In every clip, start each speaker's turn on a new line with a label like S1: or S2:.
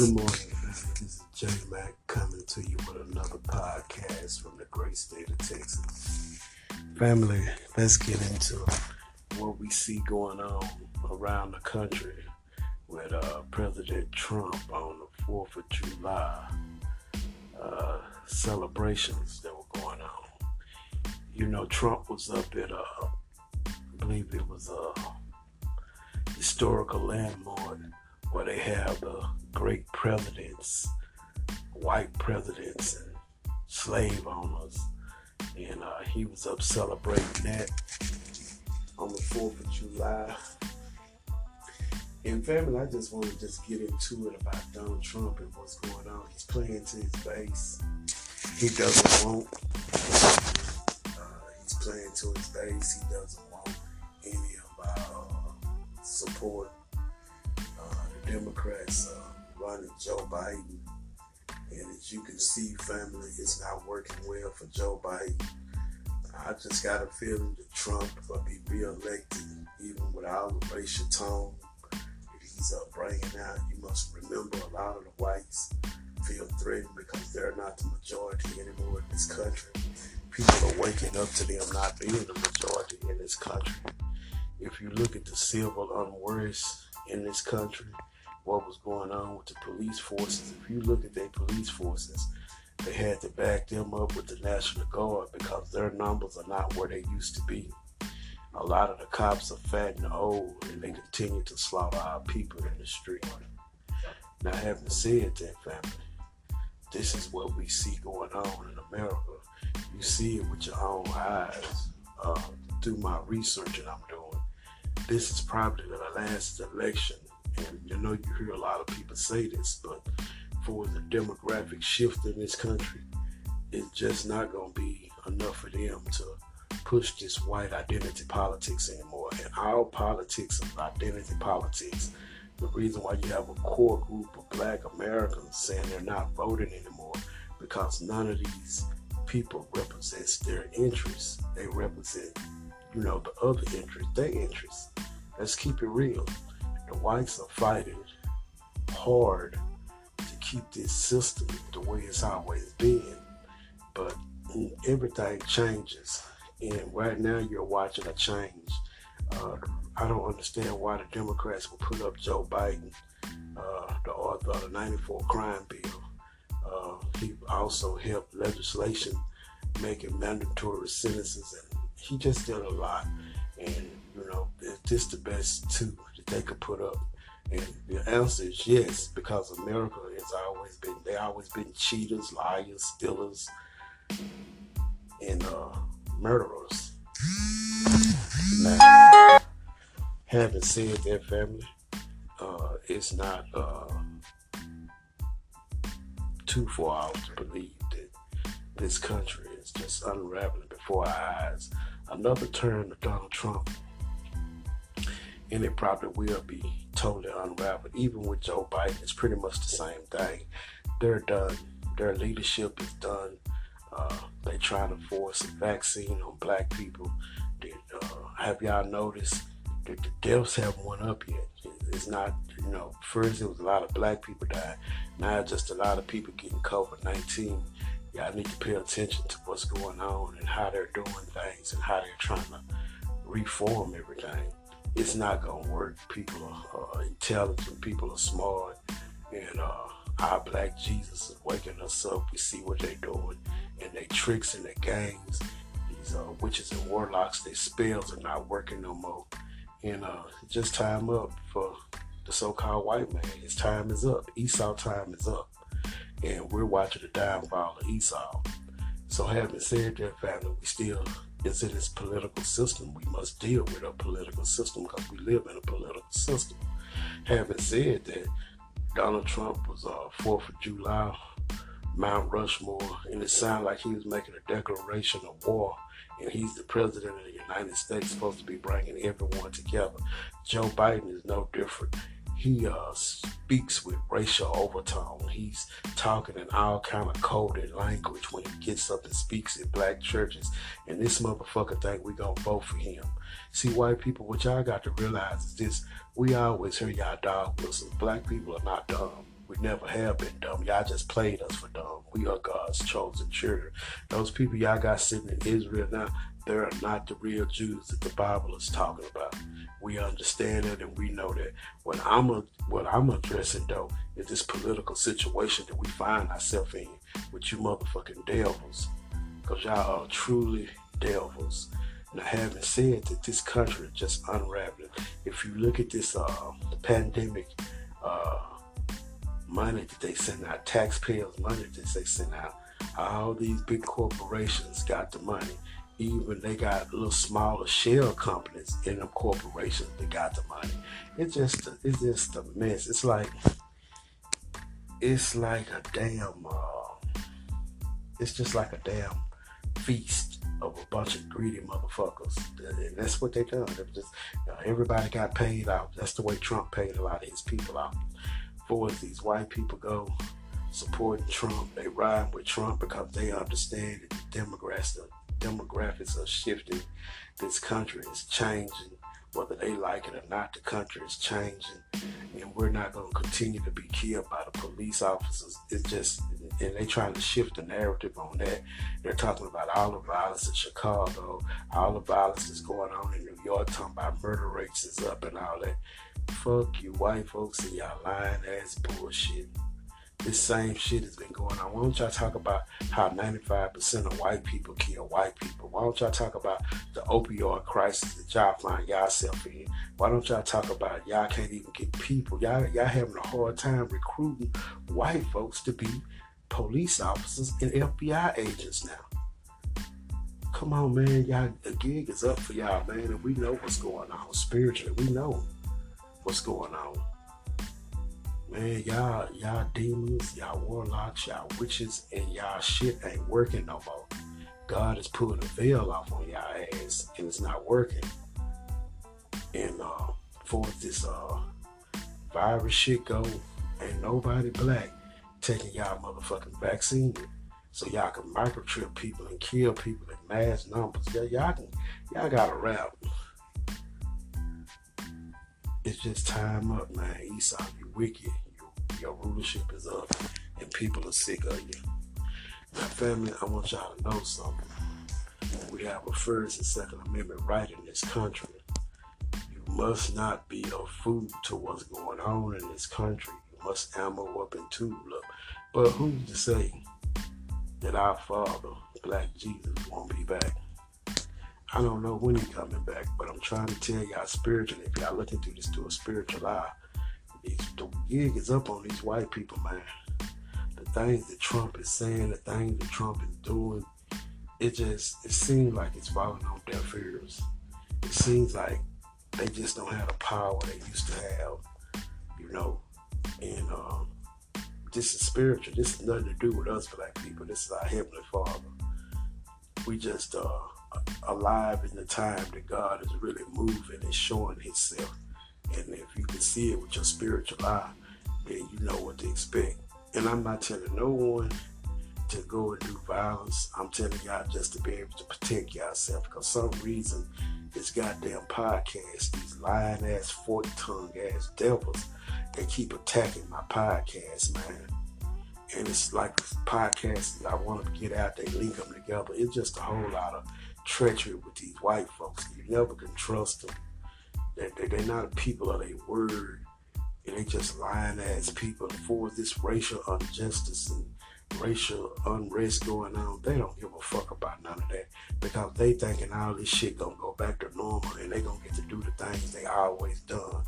S1: Good morning. This is J Mac coming to you with another podcast from the great state of Texas. Family, let's get into what we see going on around the country with uh, President Trump on the 4th of July uh, celebrations that were going on. You know, Trump was up at, uh, I believe it was a historical landmark where they have the great presidents, white presidents, and slave owners. And uh, he was up celebrating that on the 4th of July. And family, I just want to just get into it about Donald Trump and what's going on. He's playing to his base. He doesn't want. Uh, he's playing to his base. He doesn't want any of our uh, support. Uh, the Democrats uh, running Joe Biden, and as you can see, family, it's not working well for Joe Biden. I just got a feeling that Trump will be reelected, even without the racial tone that he's uh, bringing out. You must remember a lot of the whites feel threatened because they're not the majority anymore in this country. People are waking up to them not being the majority in this country. If you look at the civil unrest in this country, what was going on with the police forces, if you look at their police forces, they had to back them up with the National Guard because their numbers are not where they used to be. A lot of the cops are fat and old, and they continue to slaughter our people in the street. Now, having said that, family, this is what we see going on in America. You see it with your own eyes uh, through my research that I'm doing. This is probably the last election, and you know you hear a lot of people say this, but for the demographic shift in this country, it's just not going to be enough for them to push this white identity politics anymore. And our politics is identity politics. The reason why you have a core group of black Americans saying they're not voting anymore because none of these people represents their interests. They represent, you know, the other interests, their interests. Let's keep it real. Whites are fighting hard to keep this system the way it's always been. But everything changes and right now, you're watching a change. Uh, I don't understand why the Democrats will put up Joe Biden, uh, the author of the 94 crime bill. Uh, he also helped legislation making mandatory sentences, and he just did a lot. And, you know, is this the best two that they could put up? And the answer is yes, because America has always been, they always been cheaters, liars, stealers, and, uh, murderers. Now, having said that, family, uh, it's not uh, too far out to believe that this country is just unraveling before our eyes. Another turn of Donald Trump, and it probably will be totally unraveled. Even with Joe Biden, it's pretty much the same thing. They're done. Their leadership is done uh, they trying to force a vaccine on black people. uh, have y'all noticed that the deaths haven't went up yet? It's not, you know, first it was a lot of black people died. Now just a lot of people getting COVID 19. Y'all need to pay attention to what's going on and how they're doing things and how they're trying to reform everything. It's not to work. People are uh, intelligent, people are smart, and uh, our black Jesus is waking us up. We see what they're doing and their tricks and their games. These uh, witches and warlocks, their spells are not working no more. And uh, just time up for the so-called white man. His time is up. Esau time is up. And we're watching the downfall of Esau. So having said that, family, we still is in this political system. We must deal with a political system because we live in a political system. Having said that, Donald Trump was uh, 4th of July Mount Rushmore, and it sounded like he was making a declaration of war. And he's the president of the United States, supposed to be bringing everyone together. Joe Biden is no different. He uh, speaks with racial overtone. He's talking in all kind of coded language when he gets up and speaks in black churches. And this motherfucker think we gonna vote for him. See, white people, what y'all got to realize is this: we always hear y'all dog whistles. Black people are not dumb We never have been dumb. Y'all just played us for dumb. We are God's chosen children. Those people y'all got sitting in Israel now, they are not the real Jews that the Bible is talking about. We understand it and we know that. What I'm a, what I'm addressing though is this political situation that we find ourselves in with you motherfucking devils. Cause y'all are truly devils. Now, having said that, this country is just unraveling. If you look at this uh, pandemic uh, money that they send out, taxpayers' money that they send out, all these big corporations got the money. Even they got little smaller shell companies in them corporations that got the money. It's just it's just a mess. It's like it's like a damn. Uh, it's just like a damn feast of a bunch of greedy motherfuckers. And that's what they done. They just, you know, everybody got paid out. That's the way Trump paid a lot of his people out. For these white people go supporting Trump, they ride with Trump because they understand that the demographics, the demographics are shifting. This country is changing. Whether they like it or not, the country is changing. And we're not going to continue to be killed by the police officers. It's just and they trying to shift the narrative on that. They're talking about all the violence in Chicago, all the violence that's going on in New York, talking about murder rates is up and all that. Fuck you, white folks, and y'all lying ass bullshit. This same shit has been going on. Why don't y'all talk about how 95% of white people kill white people? Why don't y'all talk about the opioid crisis that y'all find yourself in? Why don't y'all talk about y'all can't even get people? Y'all y'all having a hard time recruiting white folks to be police officers and FBI agents now. Come on, man. Y'all, the gig is up for y'all, man. And we know what's going on spiritually. We know what's going on. Man, y'all, y'all demons, y'all warlocks, y'all witches, and y'all shit ain't working no more. God is pulling a veil off on y'all ass, and it's not working. And uh, for this uh, virus shit go, ain't nobody black taking y'all motherfucking vaccine so y'all can microchip people and kill people in mass numbers. Yeah, y'all can, y'all got a rap. It's just time up, man. Esau, wicked. You, your rulership is up, and people are sick of you. Now, family, I want y'all to know something. We have a First and Second Amendment right in this country. You must not be a fool to what's going on in this country You must ammo up and tool up. But who's to say that our Father, Black Jesus, won't be back? I don't know when he's coming back, but I'm trying to tell y'all spiritually, if y'all looking through this through a spiritual eye, these, the gig is up on these white people, man. The things that Trump is saying, the things that Trump is doing, it just it seems like it's falling on deaf ears. It seems like they just don't have the power they used to have, you know. And um, this is spiritual. This has nothing to do with us black people. This is our Heavenly Father. We just uh, alive in the time that God is really moving and showing Himself. And if you can see it with your spiritual eye, then you know what to expect. And I'm not telling no one to go and do violence. I'm telling y'all just to be able to protect yourself because some reason this goddamn podcast, these lying ass, fork tongue ass devils they keep attacking my podcast, man. And it's like podcasts I want to get out, they link them together. It's just a whole lot of treachery with these white folks. You never can trust them. They, they, are not people of their word. And they just lying ass people for this racial injustice and racial unrest going on. They don't give a fuck about none of that because they thinking all this shit gonna go back to normal and they gonna get to do the things they always done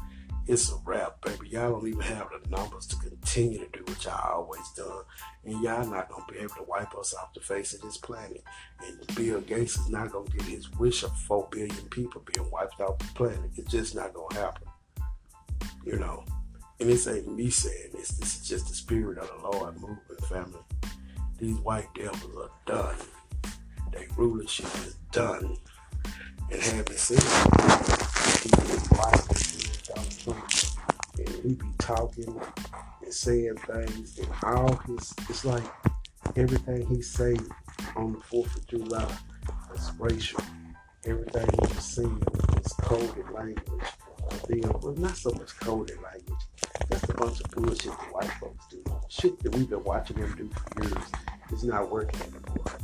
S1: it's a wrap, baby. Y'all don't even have the numbers to continue to do what y'all always done. And y'all not gonna be able to wipe us off the face of this planet. And Bill Gates is not gonna get his wish of four billion people being wiped off the planet. It's just not gonna happen. You know. And this ain't me saying this. This is just the spirit of the Lord moving, family. These white devils are done. Their rulership is done. And having said that, talking and saying things, and all his, it's like everything he say on the 4th of July is racial. Everything he was saying was coded language. Then, well, not so much coded language. That's a bunch of bullshit the white folks do. shit that we've been watching them do for years is not working anymore.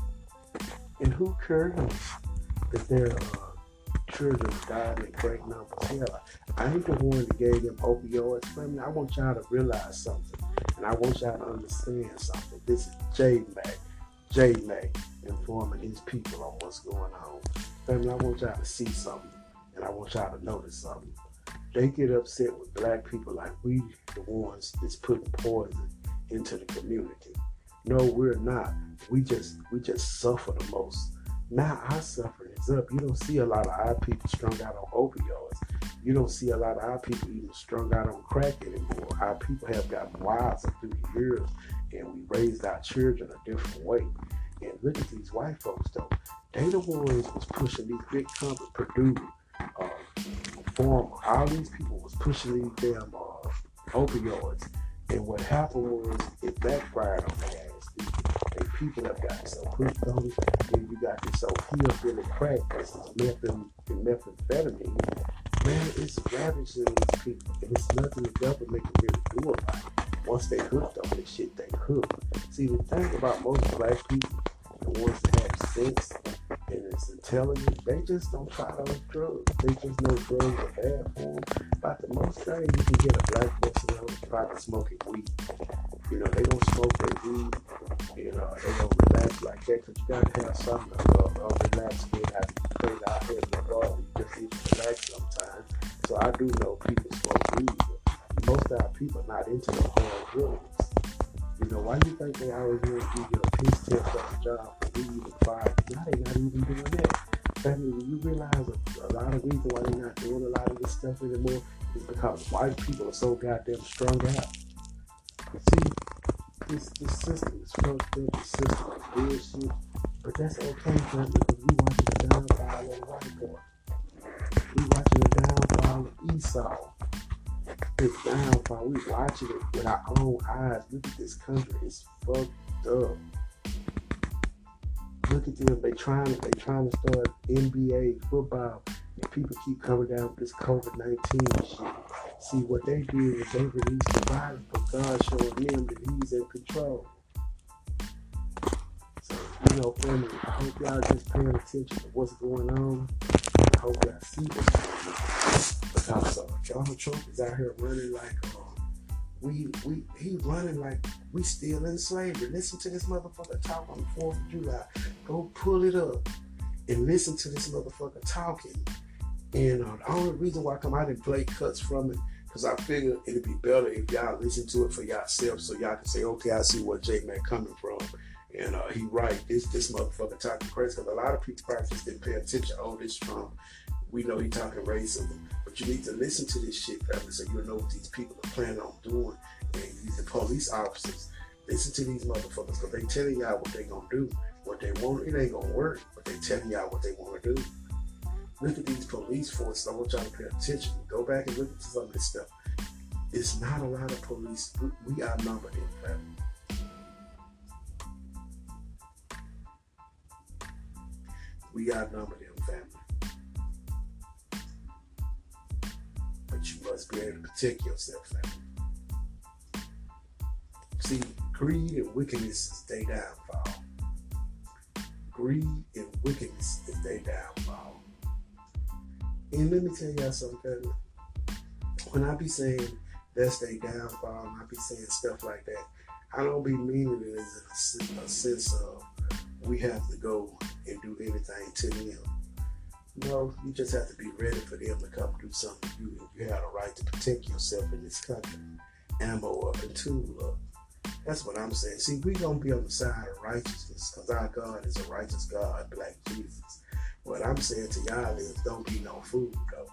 S1: And who cares that their uh, children died in great? Hell, I ain't the one that gave them opioids. Family, I want y'all to realize something. And I want y'all to understand something. This is J Mac. J Mac informing his people on what's going on. Family, I want y'all to see something. And I want y'all to notice something. They get upset with black people like we the ones that's putting poison into the community. No, we're not. We just we just suffer the most. Now our suffering is up. You don't see a lot of our people strung out on opioids. You don't see a lot of our people even strung out on crack anymore. Our people have gotten wiser through the years, and we raised our children a different way. And look at these white folks though. They the ones was pushing these big companies, Purdue, uh, Form. All these people was pushing these damn uh, opioids. And what happened was it backfired on. And people have gotten so hooked on. Then you got this so hillbilly crack, this is methamphetamine, methamphetamine. Man, it's ravaging these people. And it's nothing the government can really do about it. Once they hooked on this shit, they hooked. See, the thing about most black people, the ones that have sense and is intelligent, they just don't try those drugs. They just know drugs are bad for them. About the most thing you can get a black person on is probably smoking weed. You know, they don't smoke their weed. You know, don't relax like that because you got to have something to uh, relax with. You play out here in the garden, you just need to relax sometimes. So I do know people smoke weed, most of our people are not into the hard drugs. You know, why do you think they always want to give you a piece test of a job for weed and fire? Now they not even doing that. Family, when you realize a, a lot of reason why they're not doing a lot of this stuff anymore is because white people are so goddamn strung out. See, this system is fucked up, the system is bullshit. But that's okay, family, because we watching the downfall of boy. We watching the downfall of Esau it's downfall. We watching it with our own eyes. Look at this country. It's fucked up. Look at them. They trying they trying to start NBA football. And people keep coming down with this COVID nineteen shit. See what they did is they released the virus, but God showing them that He's in control. So you know, family, I hope y'all just paying attention to what's going on. I hope y'all see what's going on because uh, Donald Trump is out here running like uh, we we he running like we still in slavery. Listen to this motherfucker talk on the Fourth of July. Go pull it up and listen to this motherfucker talking. And uh, the only reason why I come out and play cuts from it because I figure it'd be better if y'all listen to it for yourself so y'all can say, okay, I see where J Mac coming from. And uh, he right, this this motherfucker talking crazy because a lot of people probably just didn't pay attention. Oh, this Trump, we know he talking racism. But you need to listen to this shit, family, so you know what these people are planning on doing. And these police officers, listen to these motherfuckers because they telling y'all what they gonna do. What they want, it ain't gonna work, but they telling y'all what they want to do. Look at these police forces. I want y'all to pay attention. Go back and look at some of this stuff. It's not a lot of police. We, we outnumbered in family. We outnumbered in family. but you must be able to protect yourself, family. See, greed and wickedness is their downfall. Greed and wickedness is their downfall. And let me tell y'all something. When I be saying that's their downfall, and I be saying stuff like that, I don't be meaning it as a, a sense of we have to go and do anything to them. No, you just have to be ready for them to come do something to you. You have a right to protect yourself in this country. Ammo up and tool up. That's what I'm saying. See, we gonna be on the side of righteousness because our God is a righteous God, Black Jesus. What I'm saying to y'all is don't be no fool though.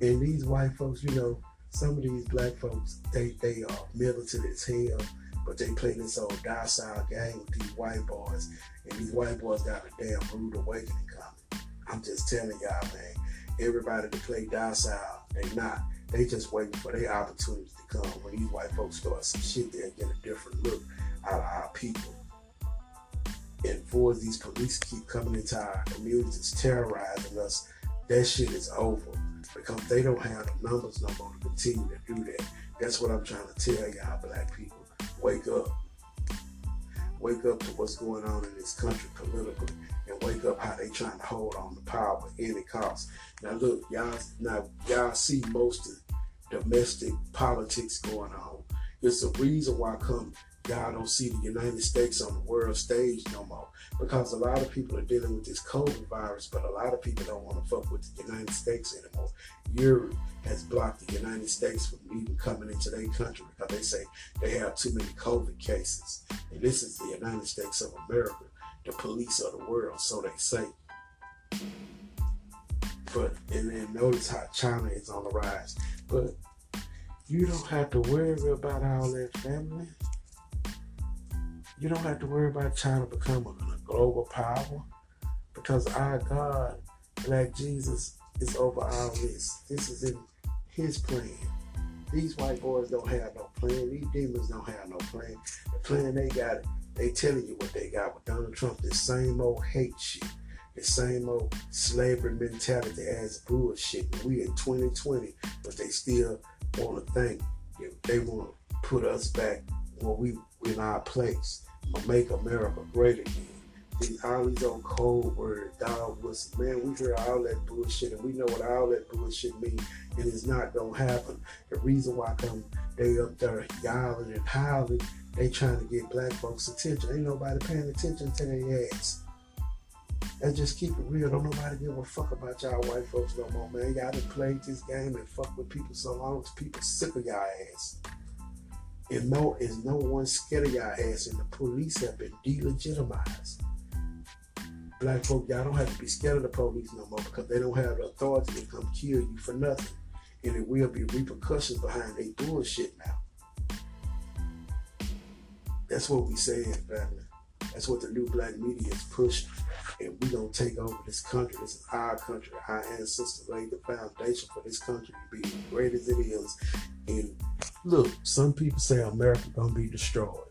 S1: And these white folks, you know, some of these black folks, they they are militant as hell, but they play this old docile game with these white boys, and these white boys got a damn rude awakening coming. I'm just telling y'all, man, everybody to play docile, they not. They just waiting for their opportunities to come. When these white folks start some shit, they'll get a different look out of our people. And for these police keep coming into our communities, terrorizing us, that shit is over because they don't have the numbers no more to continue to do that. That's what I'm trying to tell y'all, black people. wake up. Wake up to what's going on in this country politically and wake up how they trying to hold on to power at any cost. Now look, y'all now y'all see most of domestic politics going on. It's the reason why come y'all don't see the United States on the world stage no more. Because a lot of people are dealing with this COVID virus, but a lot of people don't want to fuck with the United States anymore. Europe has blocked the United States from even coming into their country because they say they have too many COVID cases. And this is the United States of America, the police of the world, so they say. But and, and notice how China is on the rise. But you don't have to worry about all that family. You don't have to worry about China becoming a global power because our God, Black Jesus, is over all this. This is in His plan. These white boys don't have no plan. These demons don't have no plan. The plan they got, they telling you what they got with Donald Trump. This same old hate shit, the same old slavery mentality as bullshit. We in 2020, but they still want to think they want to put us back where we in our place make America great again. These, all these old cold words, dog was man, we hear all that bullshit and we know what all that bullshit means, and it's not gonna happen. The reason why come they up there yowling and howling, they trying to get black folks' attention. Ain't nobody paying attention to their ass. And just keep it real. Don't nobody give a fuck about y'all white folks no more, man. Y'all done played this game and fuck with people so long, as people sick of y'all ass. And no, is no one scared of y'all ass, and the police have been delegitimized. Black folk, y'all don't have to be scared of the police no more because they don't have the authority to come kill you for nothing. And it will be repercussions behind they bullshit now. That's what we saying, family. That's what the new black media is pushing. And we gonna take over this country. This is our country. Our ancestors laid the foundation for this country to be great as it is. And look, some people say America gonna be destroyed.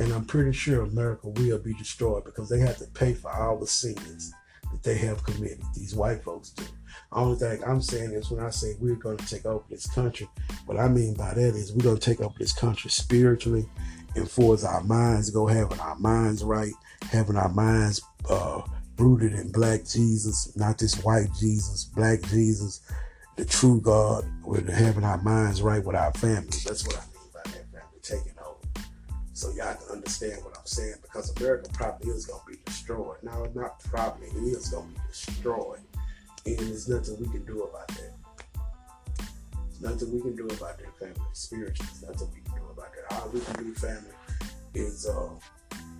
S1: And I'm pretty sure America will be destroyed because they have to pay for all the sins that they have committed. These white folks do. Only thing I'm saying is when I say we're going to take over this country, what I mean by that is we're going to take over this country spiritually and for our minds to go having our minds right, having our minds uh, rooted in black Jesus, not this white Jesus, black Jesus, the true God, we're having our minds right with our families. That's what I mean by that family taking over. So y'all can understand what I'm saying because America probably is going to be destroyed. Now, not probably, it is going to be destroyed. And there's nothing we can do about that. There's nothing we can do about that family. Spiritually, there's nothing we can do about that. All we can do, family, is uh,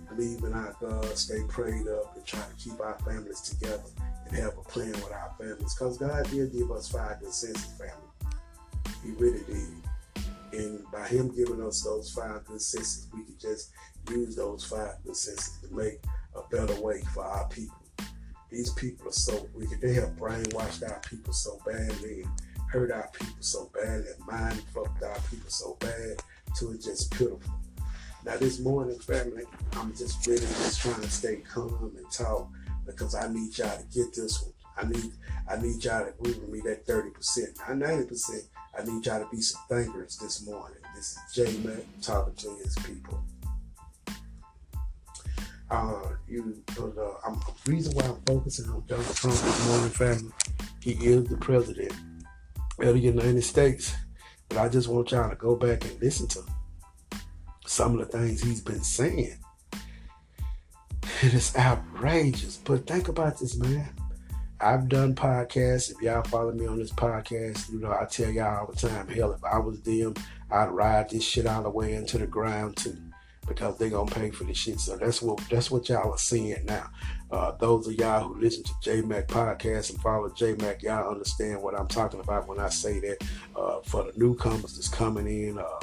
S1: believe in our God, stay prayed up, and try to keep our families together and have a plan with our families. Because God did give us five good senses, family. He really did. And by Him giving us those five good senses, we could just use those five good senses to make a better way for our people. These people are so wicked. They have brainwashed our people so badly and hurt our people so badly and mind fucked our people so bad to it's just pitiful. Now this morning, family, I'm just really just trying to stay calm and talk because I need y'all to get this one. I need I need y'all to agree with me that 30%, not 90%. I need y'all to be some thinkers this morning. This is J Mac talking to his people. Uh, you, but, uh, I'm, the reason why I'm focusing on Donald Trump this morning, family, he is the president of the United States. But I just want y'all to go back and listen to some of the things he's been saying. It is outrageous. But think about this, man. I've done podcasts. If y'all follow me on this podcast, you know, I tell y'all all the time, hell, if I was them, I'd ride this shit all the way into the ground too. Because they gonna pay for this shit. So that's what that's what y'all are seeing now. Uh, those of y'all who listen to J Mac podcast and follow J Mac, y'all understand what I'm talking about when I say that. Uh, for the newcomers that's coming in, uh,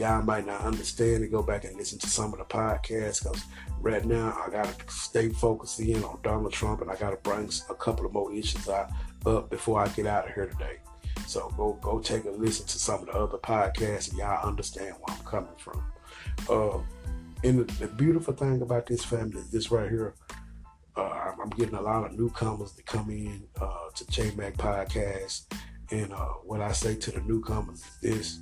S1: y'all might not understand and go back and listen to some of the podcasts because right now I gotta stay focused in on Donald Trump and I gotta bring a couple of more issues out up before I get out of here today. So go go take a listen to some of the other podcasts and y'all understand where I'm coming from. Uh, and the, the, beautiful thing about this family is this right here. Uh, I'm getting a lot of newcomers to come in uh, to J Mac podcast, and uh, what I say to the newcomers is this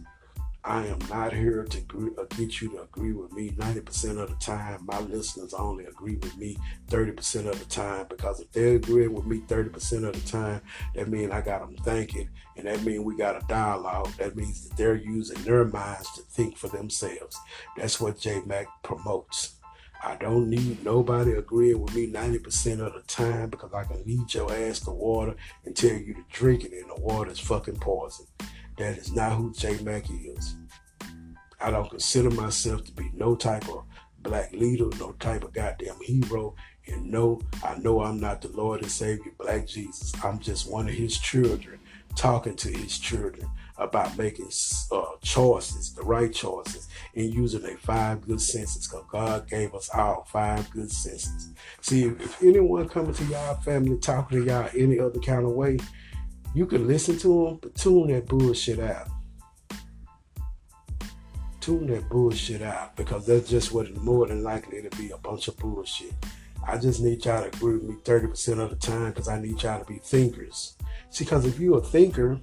S1: I am not here to uh, get you to agree with me 90% of the time. My listeners only agree with me 30% of the time because if they're agreeing with me 30% of the time, that means I got them thinking and that means we got a dialogue. That means that they're using their minds to think for themselves. That's what J Mac promotes. I don't need nobody agreeing with me 90% of the time because I can lead your ass to water and tell you to drink it and the water is fucking poison. That is not who J Mac is. I don't consider myself to be no type of black leader, no type of goddamn hero. And no, I know I'm not the Lord and Savior, Black Jesus. I'm just one of his children talking to his children about making uh, choices, the right choices, and using their five good senses because God gave us all five good senses. See, if, if anyone coming to y'all family talking to y'all any other kind of way, you can listen to them, but tune that bullshit out. Tune that bullshit out because that's just what it's more than likely to be a bunch of bullshit. I just need y'all to agree with me 30% of the time because I need y'all to be thinkers. See, because if you're a thinker,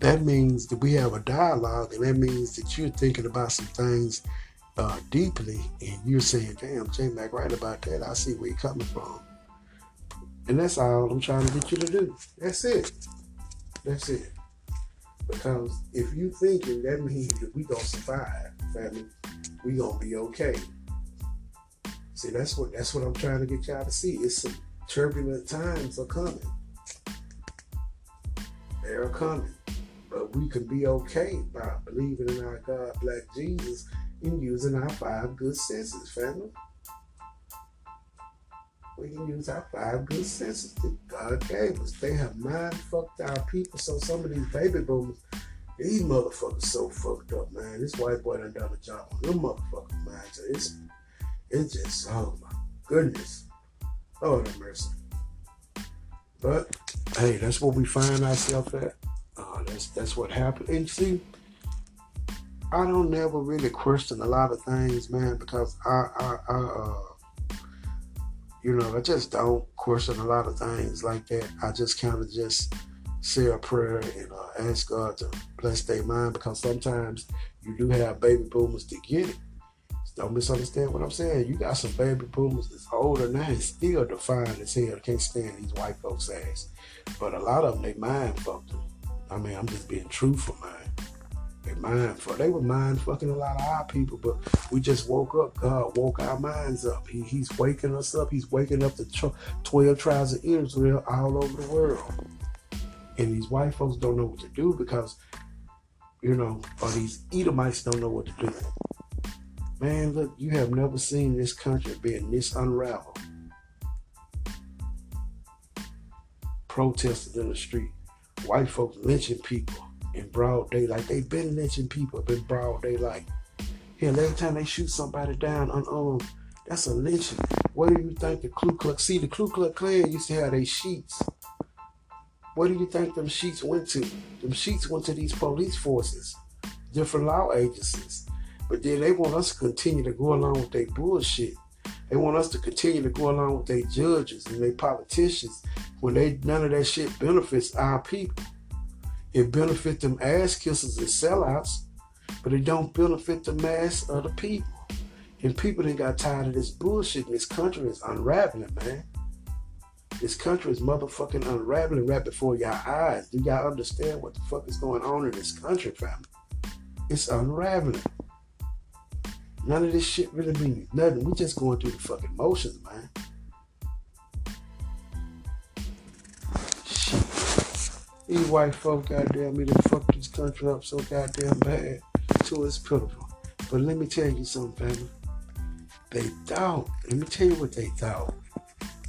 S1: that means that we have a dialogue, and that means that you're thinking about some things uh, deeply, and you're saying, "Damn, J Mac, right about that. I see where you're coming from." And that's all I'm trying to get you to do. That's it. That's it. Because if you thinking, that means that we gonna survive, family. We gonna be okay. See, that's what that's what I'm trying to get y'all to see. It's some turbulent times are coming. They're coming. But we can be okay by believing in our God, Black Jesus, and using our five good senses, family. We can use our five good senses that God gave us. They have mind fucked our people. So some of these baby boomers, these motherfuckers so fucked up, man. This white boy done done a job on them motherfuckers, man. So it's it's just oh my goodness. Lord have mercy. But hey, that's what we find ourselves at. Uh, that's that's what happened. And see, I don't never really question a lot of things, man, because I I, I uh, you know I just don't question a lot of things like that. I just kind of just say a prayer and uh, ask God to bless their mind because sometimes you do have baby boomers to get it. Don't misunderstand what I'm saying. You got some baby boomers that's older now and still defiant as hell. Can't stand these white folks' ass. But a lot of them, they mind fucked them. I mean, I'm just being truthful, man. They mind fuck. They were mind fucking a lot of our people, but we just woke up. God woke our minds up. He, he's waking us up. He's waking up the 12 tribes of Israel all over the world. And these white folks don't know what to do because, you know, or these Edomites don't know what to do. Man, look, you have never seen this country being this unraveled. Protesters in the street, white folks lynching people in broad daylight. Like they've been lynching people in broad daylight. Hell, every time they shoot somebody down unarmed, that's a lynching. What do you think the Ku Klux? See, the Ku Klux Klan used to have their sheets. What do you think them sheets went to? Them sheets went to these police forces, different law agencies. But then they want us to continue to go along with their bullshit. They want us to continue to go along with their judges and their politicians when they none of that shit benefits our people. It benefit them ass kissers and sellouts, but it don't benefit the mass of the people. And people that got tired of this bullshit. And this country is unraveling, man. This country is motherfucking unraveling right before your eyes. Do y'all understand what the fuck is going on in this country, family? It's unraveling. None of this shit really means nothing. We just going through the fucking motions, man. These white folk, goddamn me, they fuck this country up so goddamn bad. To it's pitiful. But let me tell you something, family. They thought, let me tell you what they thought.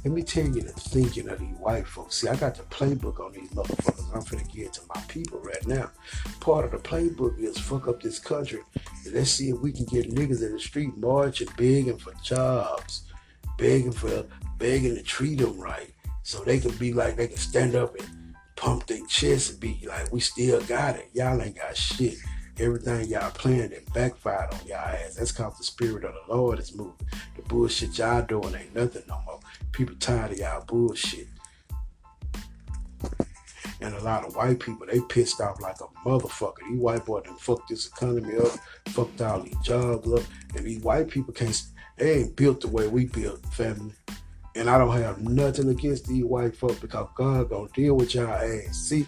S1: Let me tell you the thinking of these white folks. See, I got the playbook on these motherfuckers. I'm finna get to my people right now. Part of the playbook is fuck up this country. And let's see if we can get niggas in the street marching, begging for jobs, begging for, begging to treat them right. So they can be like, they can stand up and pump their chest and be like, we still got it. Y'all ain't got shit. Everything y'all planned and backfired on y'all ass. That's cause the spirit of the Lord is moving. The bullshit y'all doing ain't nothing no more. People tired of y'all bullshit. And a lot of white people, they pissed off like a motherfucker. These white boys done fucked this economy up, fucked all these jobs up, and these white people can't, they ain't built the way we built, family. And I don't have nothing against these white folks because God gonna deal with y'all ass. See,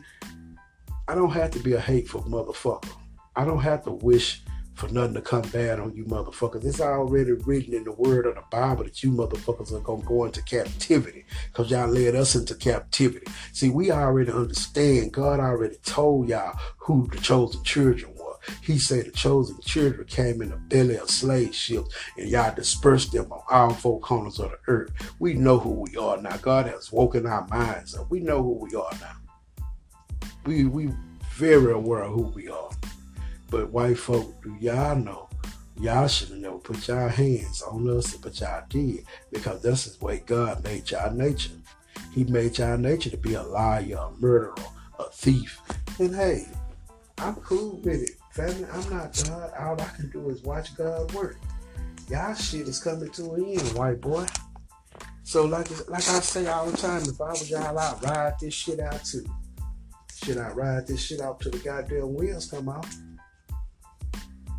S1: I don't have to be a hateful motherfucker. I don't have to wish for nothing to come bad on you motherfuckers. It's already written in the word of the Bible that you motherfuckers are gonna go into captivity because y'all led us into captivity. See, we already understand. God already told y'all who the chosen children. He said the chosen children came in the belly of slave ships and y'all dispersed them on all four corners of the earth. We know who we are now. God has woken our minds up. We know who we are now. We we very aware of who we are. But white folk, do y'all know? Y'all should have never put y'all hands on us, but y'all did because that's the way God made y'all nature. He made y'all nature to be a liar, a murderer, a thief. And hey, I'm cool with it. Family, I'm not God. All I can do is watch God work. Y'all shit is coming to an end, white boy. So like like I say all the time, if I was y'all, I'd ride this shit out too. Should I ride this shit out till the goddamn wheels come off?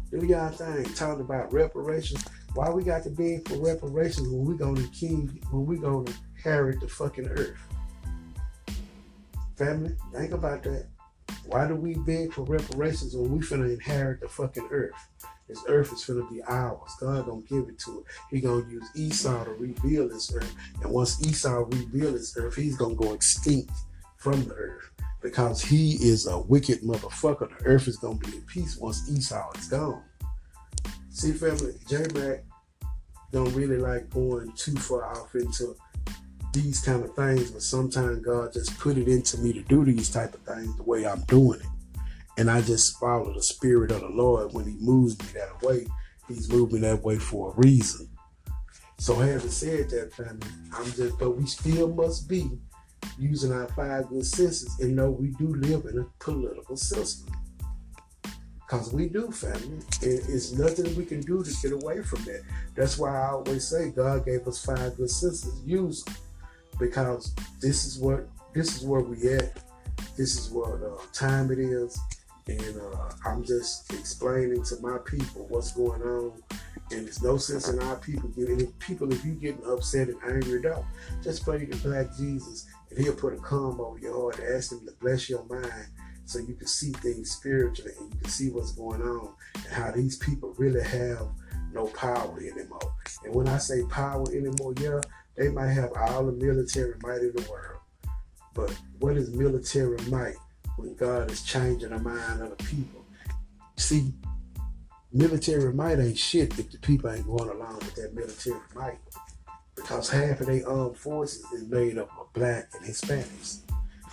S1: Do y'all think talking about reparations? Why we got to beg for reparations when we gonna king when we gonna inherit the fucking earth? Family, think about that. Why do we beg for reparations when we finna inherit the fucking earth? This earth is finna be ours. God gonna give it to it. He gonna use Esau to rebuild this earth. And once Esau rebuilds this earth, he's gonna go extinct from the earth because he is a wicked motherfucker. The earth is gonna be in peace once Esau is gone. See, family, J Mac don't really like going too far off into these kind of things, but sometimes God just put it into me to do these type of things the way I'm doing it. And I just follow the spirit of the Lord when He moves me that way. He's moving that way for a reason. So having said that, family, I'm just but we still must be using our five good senses and know we do live in a political system. Because we do, family. it's nothing we can do to get away from that. That's why I always say God gave us five good senses. Use them. Because this is what this is where we at. This is what uh, time it is. And uh, I'm just explaining to my people what's going on. And there's no sense in our people getting people if you getting upset and angry, don't. Just pray to Black Jesus and he'll put a calm over your heart, ask him to bless your mind so you can see things spiritually and you can see what's going on and how these people really have no power anymore. And when I say power anymore, yeah, they might have all the military might in the world. But what is military might when God is changing the mind of the people? See, military might ain't shit if the people ain't going along with that military might. Because half of their armed forces is made up of black and Hispanics.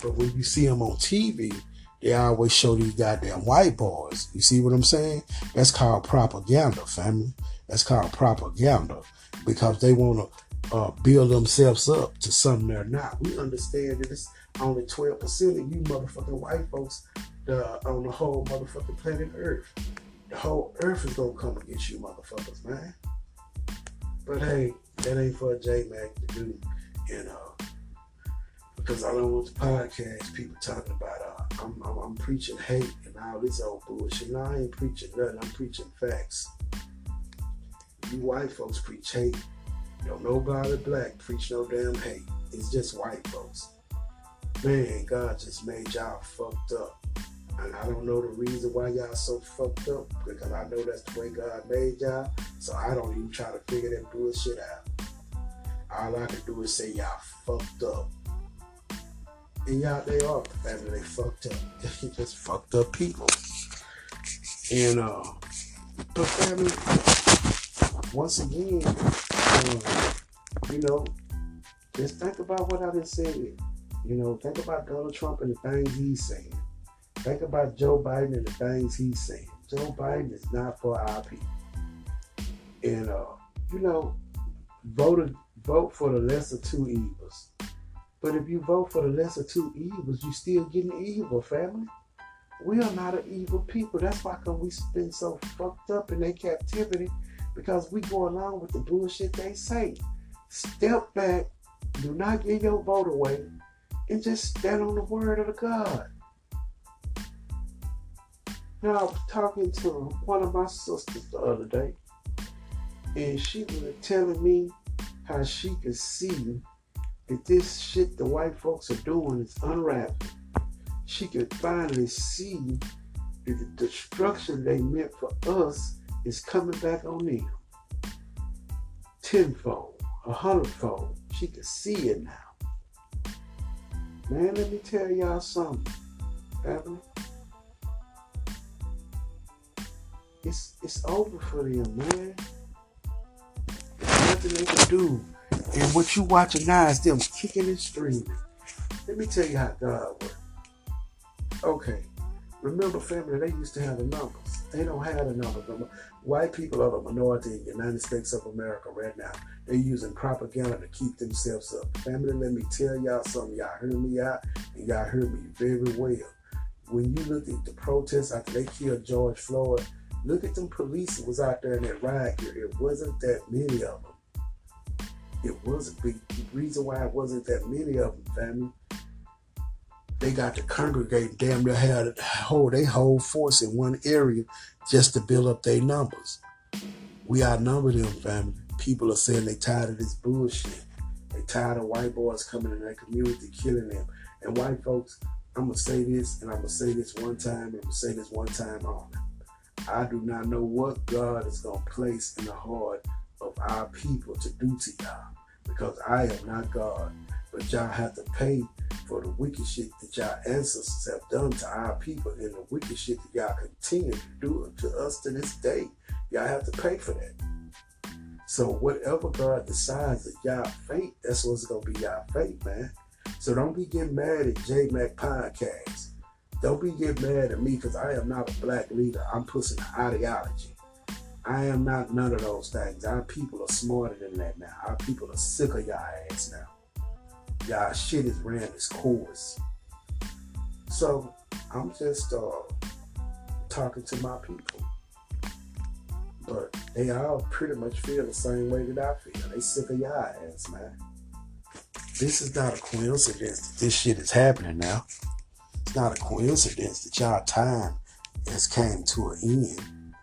S1: But when you see them on TV, they always show these goddamn white boys. You see what I'm saying? That's called propaganda, family. That's called propaganda because they want to uh, build themselves up to something they're not. We understand that it's only 12% of you motherfucking white folks on the whole motherfucking planet Earth. The whole Earth is gonna come against you motherfuckers, man. But hey, that ain't for J Mac to do, you know, because I don't want the podcast people talking about uh, I'm, I'm, I'm, preaching hate and all this old bullshit. No, I ain't preaching nothing. I'm preaching facts. You white folks preach hate. Don't nobody black preach no damn hate. It's just white folks. Man, God just made y'all fucked up. And I don't know the reason why y'all so fucked up because I know that's the way God made y'all. So I don't even try to figure that bullshit out. All I can do is say y'all fucked up. And y'all, they are family. They fucked up. They just fucked up people. And uh, but family, once again, you know, just think about what I just said. You know, think about Donald Trump and the things he's saying. Think about Joe Biden and the things he's saying. Joe Biden is not for our people. And uh, you know, vote vote for the lesser two evils. But if you vote for the lesser two evils, you still getting evil, family. We are not an evil people. That's why come we been so fucked up in their captivity because we go along with the bullshit they say. Step back, do not give your vote away, and just stand on the word of the God. Now, I was talking to one of my sisters the other day, and she was telling me how she could see that this shit the white folks are doing is unraveling. She could finally see the destruction they meant for us is coming back on them. Tenfold, a hundredfold. She can see it now. Man, let me tell y'all something, family. it's it's over for them, man. There's nothing they can do. And what you watching now is them kicking and screaming. Let me tell you how God works. Okay. Remember, family, they used to have the numbers. They don't have the numbers. White people are the minority in the United States of America right now. They're using propaganda to keep themselves up. Family, let me tell y'all something. Y'all heard me out, and y'all heard me very well. When you look at the protests after they killed George Floyd, Look at them police was out there in that riot here. It wasn't that many of them. It wasn't the reason why it wasn't that many of them, family. They got to congregate, damn near had whole they whole force in one area just to build up their numbers. We outnumber them, family. People are saying they tired of this bullshit. They tired of white boys coming in their community killing them. And white folks, I'm gonna say this, and I'm gonna say this one time, and I'm gonna say this one time only. I do not know what God is to place in the heart of our people to do to y'all because I am not God. But y'all have to pay for the wicked shit that y'all ancestors have done to our people and the wicked shit that y'all continue to do to us to this day. Y'all have to pay for that. So whatever God decides that y'all fate, that's what's gonna be y'all fate, man. So don't be getting mad at J Mac Podcast. Don't be get mad at me because I am not a black leader. I'm pushing ideology. I am not none of those things. Our people are smarter than that now. Our people are sick of y'all ass now. Y'all shit is ran its course. So I'm just uh, talking to my people. But they all pretty much feel the same way that I feel. They sick of y'all ass, man. This is not a coincidence that this shit is happening now. It's not a coincidence that y'all time has came to an end.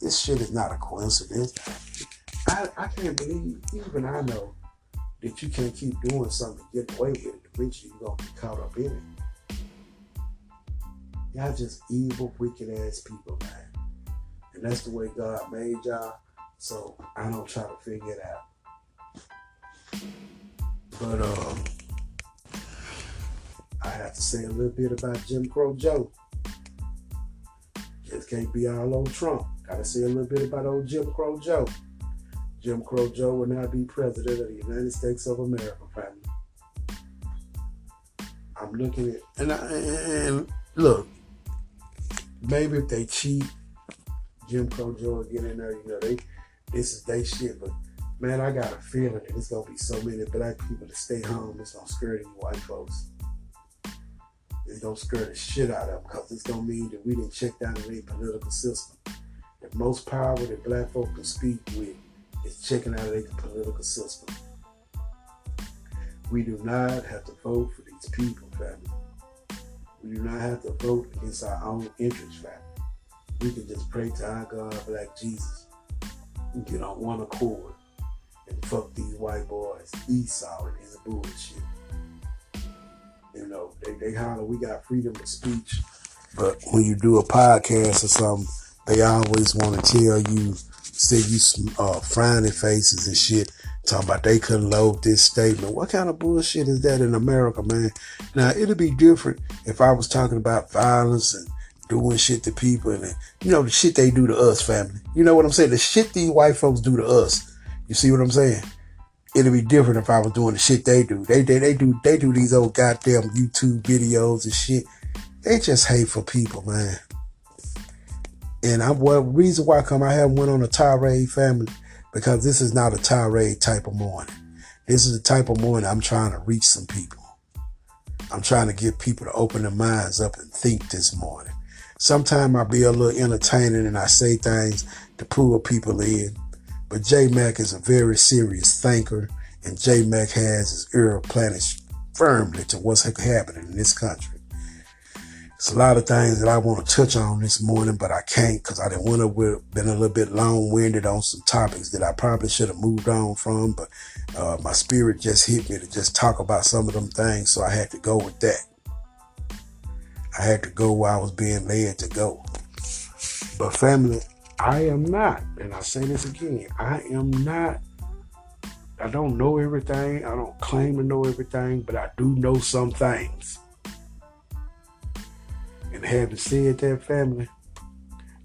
S1: This shit is not a coincidence. I, I can't believe, even I know, that you can't keep doing something and get away with it. Eventually you're gonna get caught up in it. Y'all just evil, wicked ass people, man. And that's the way God made y'all. So I don't try to figure it out. But um I have to say a little bit about Jim Crow Joe. Just can't be all on Trump. Gotta say a little bit about old Jim Crow Joe. Jim Crow Joe will now be president of the United States of America, family. I'm looking at and, I, and look, maybe if they cheat, Jim Crow Joe get in there. You know, they this is they shit, but man, I got a feeling that it's gonna be so many black people to stay home. It's gonna scare these white folks it's gonna scare the shit out of them because it's gonna mean that we didn't check down the any political system. The most power that black folk can speak with is checking out their political system. We do not have to vote for these people, family. We do not have to vote against our own interests, family. We can just pray to our God, Black Jesus, and get on one accord and fuck these white boys, Esau and his bullshit. You know, they, they holler, we got freedom of speech. But when you do a podcast or something, they always want to tell you, say you uh, frowning faces and shit, talking about they couldn't load this statement. What kind of bullshit is that in America, man? Now, it'd be different if I was talking about violence and doing shit to people and, you know, the shit they do to us, family. You know what I'm saying? The shit these white folks do to us. You see what I'm saying? it'd be different if I was doing the shit they do. They they they do they do these old goddamn YouTube videos and shit. They just hateful people, man. And I'm what reason why I come I haven't went on a tirade family because this is not a tirade type of morning. This is the type of morning I'm trying to reach some people. I'm trying to get people to open their minds up and think this morning. Sometimes I be a little entertaining and I say things to pull people in. But J Mac is a very serious thinker, and J Mac has his ear planted firmly to what's happening in this country. It's a lot of things that I want to touch on this morning, but I can't because I didn't want to been a little bit long winded on some topics that I probably should have moved on from. But uh, my spirit just hit me to just talk about some of them things, so I had to go with that. I had to go where I was being led to go. But family, I am not, and I say this again, I am not. I don't know everything. I don't claim to know everything, but I do know some things. And having said that, family,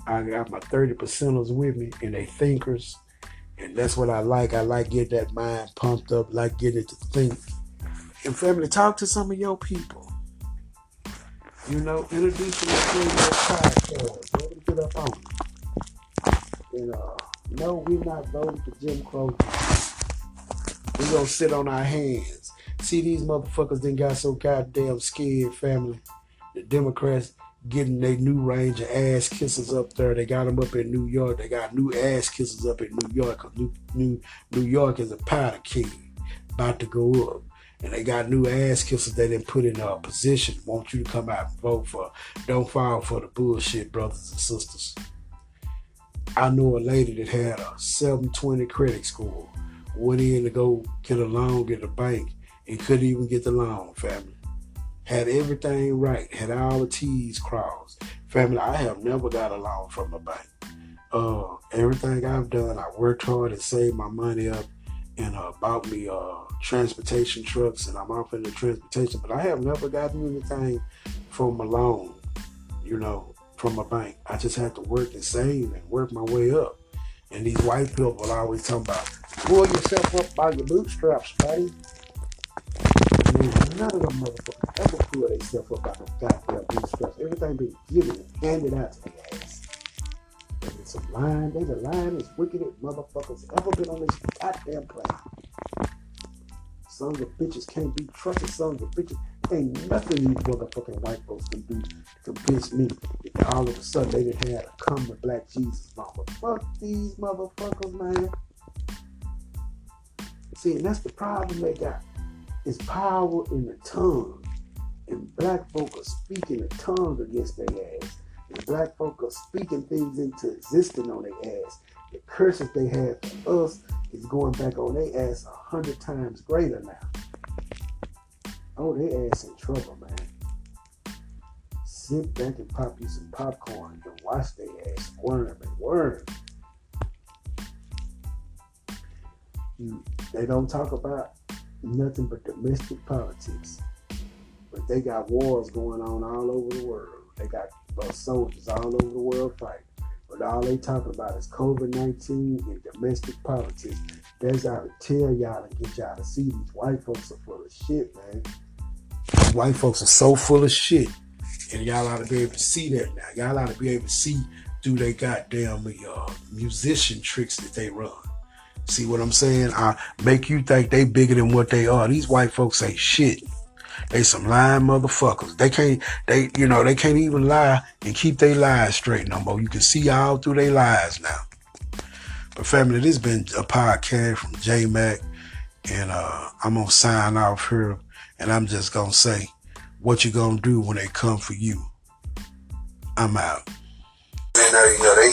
S1: I got my 30 percenters with me and they thinkers. And that's what I like. I like getting that mind pumped up, like getting it to think. And family, talk to some of your people. You know, introduce them to your podcast. Let them get up on. And uh, no, we're not voting for Jim Crow. We're gonna sit on our hands. See these motherfuckers then got so goddamn scared, family. The Democrats getting their new range of ass kisses up there. They got them up in New York. They got new ass kisses up in New York. New, new, New York is a powder keg about to go up. And they got new ass kisses they didn't put in a position. Want you to come out and vote for. Don't fall for the bullshit, brothers and sisters. I know a lady that had a 720 credit score. Went in to go get a loan at a bank and couldn't even get the loan, family had everything right, had all the T's crossed. Family, I have never got a loan from a bank. Uh, everything I've done, I worked hard and saved my money up and uh, bought me uh, transportation trucks, and I'm off in the transportation. But I have never gotten anything from a loan, you know, from a bank. I just had to work and save and work my way up. And these white people always talking about, pull yourself up by your bootstraps, buddy none of them motherfuckers ever pull themselves up out of goddamn bootstraps. Everything been given and handed out to their ass. And it's a line, they the line as wicked as motherfuckers ever been on this goddamn planet. Sons of bitches can't be trusted sons of bitches. Ain't nothing these motherfucking white folks can do to convince me that all of a sudden they didn't have to come to black Jesus mama. Fuck these motherfuckers, man. See, and that's the problem they got is power in the tongue. And black folk are speaking the tongue against their ass. And black folk are speaking things into existence on their ass. The curses they have for us is going back on their ass a hundred times greater now. Oh, they ass in trouble, man. Sit back and pop you some popcorn and watch their ass worm and worm. You, They don't talk about nothing but domestic politics. But they got wars going on all over the world. They got uh, soldiers all over the world fighting. But all they talking about is COVID 19 and domestic politics. That's how to tell y'all and get y'all to see these white folks are full of shit, man. White folks are so full of shit. And y'all ought to be able to see that now. Y'all ought to be able to see through their goddamn uh, musician tricks that they run. See what I'm saying? I make you think they bigger than what they are. These white folks say shit. They some lying motherfuckers. They can't, they, you know, they can't even lie and keep their lies straight no more. You can see all through their lies now. But family, this has been a podcast from J Mac, and uh, I'm gonna sign off here, and I'm just gonna say, what you gonna do when they come for you? I'm out. Know, you know they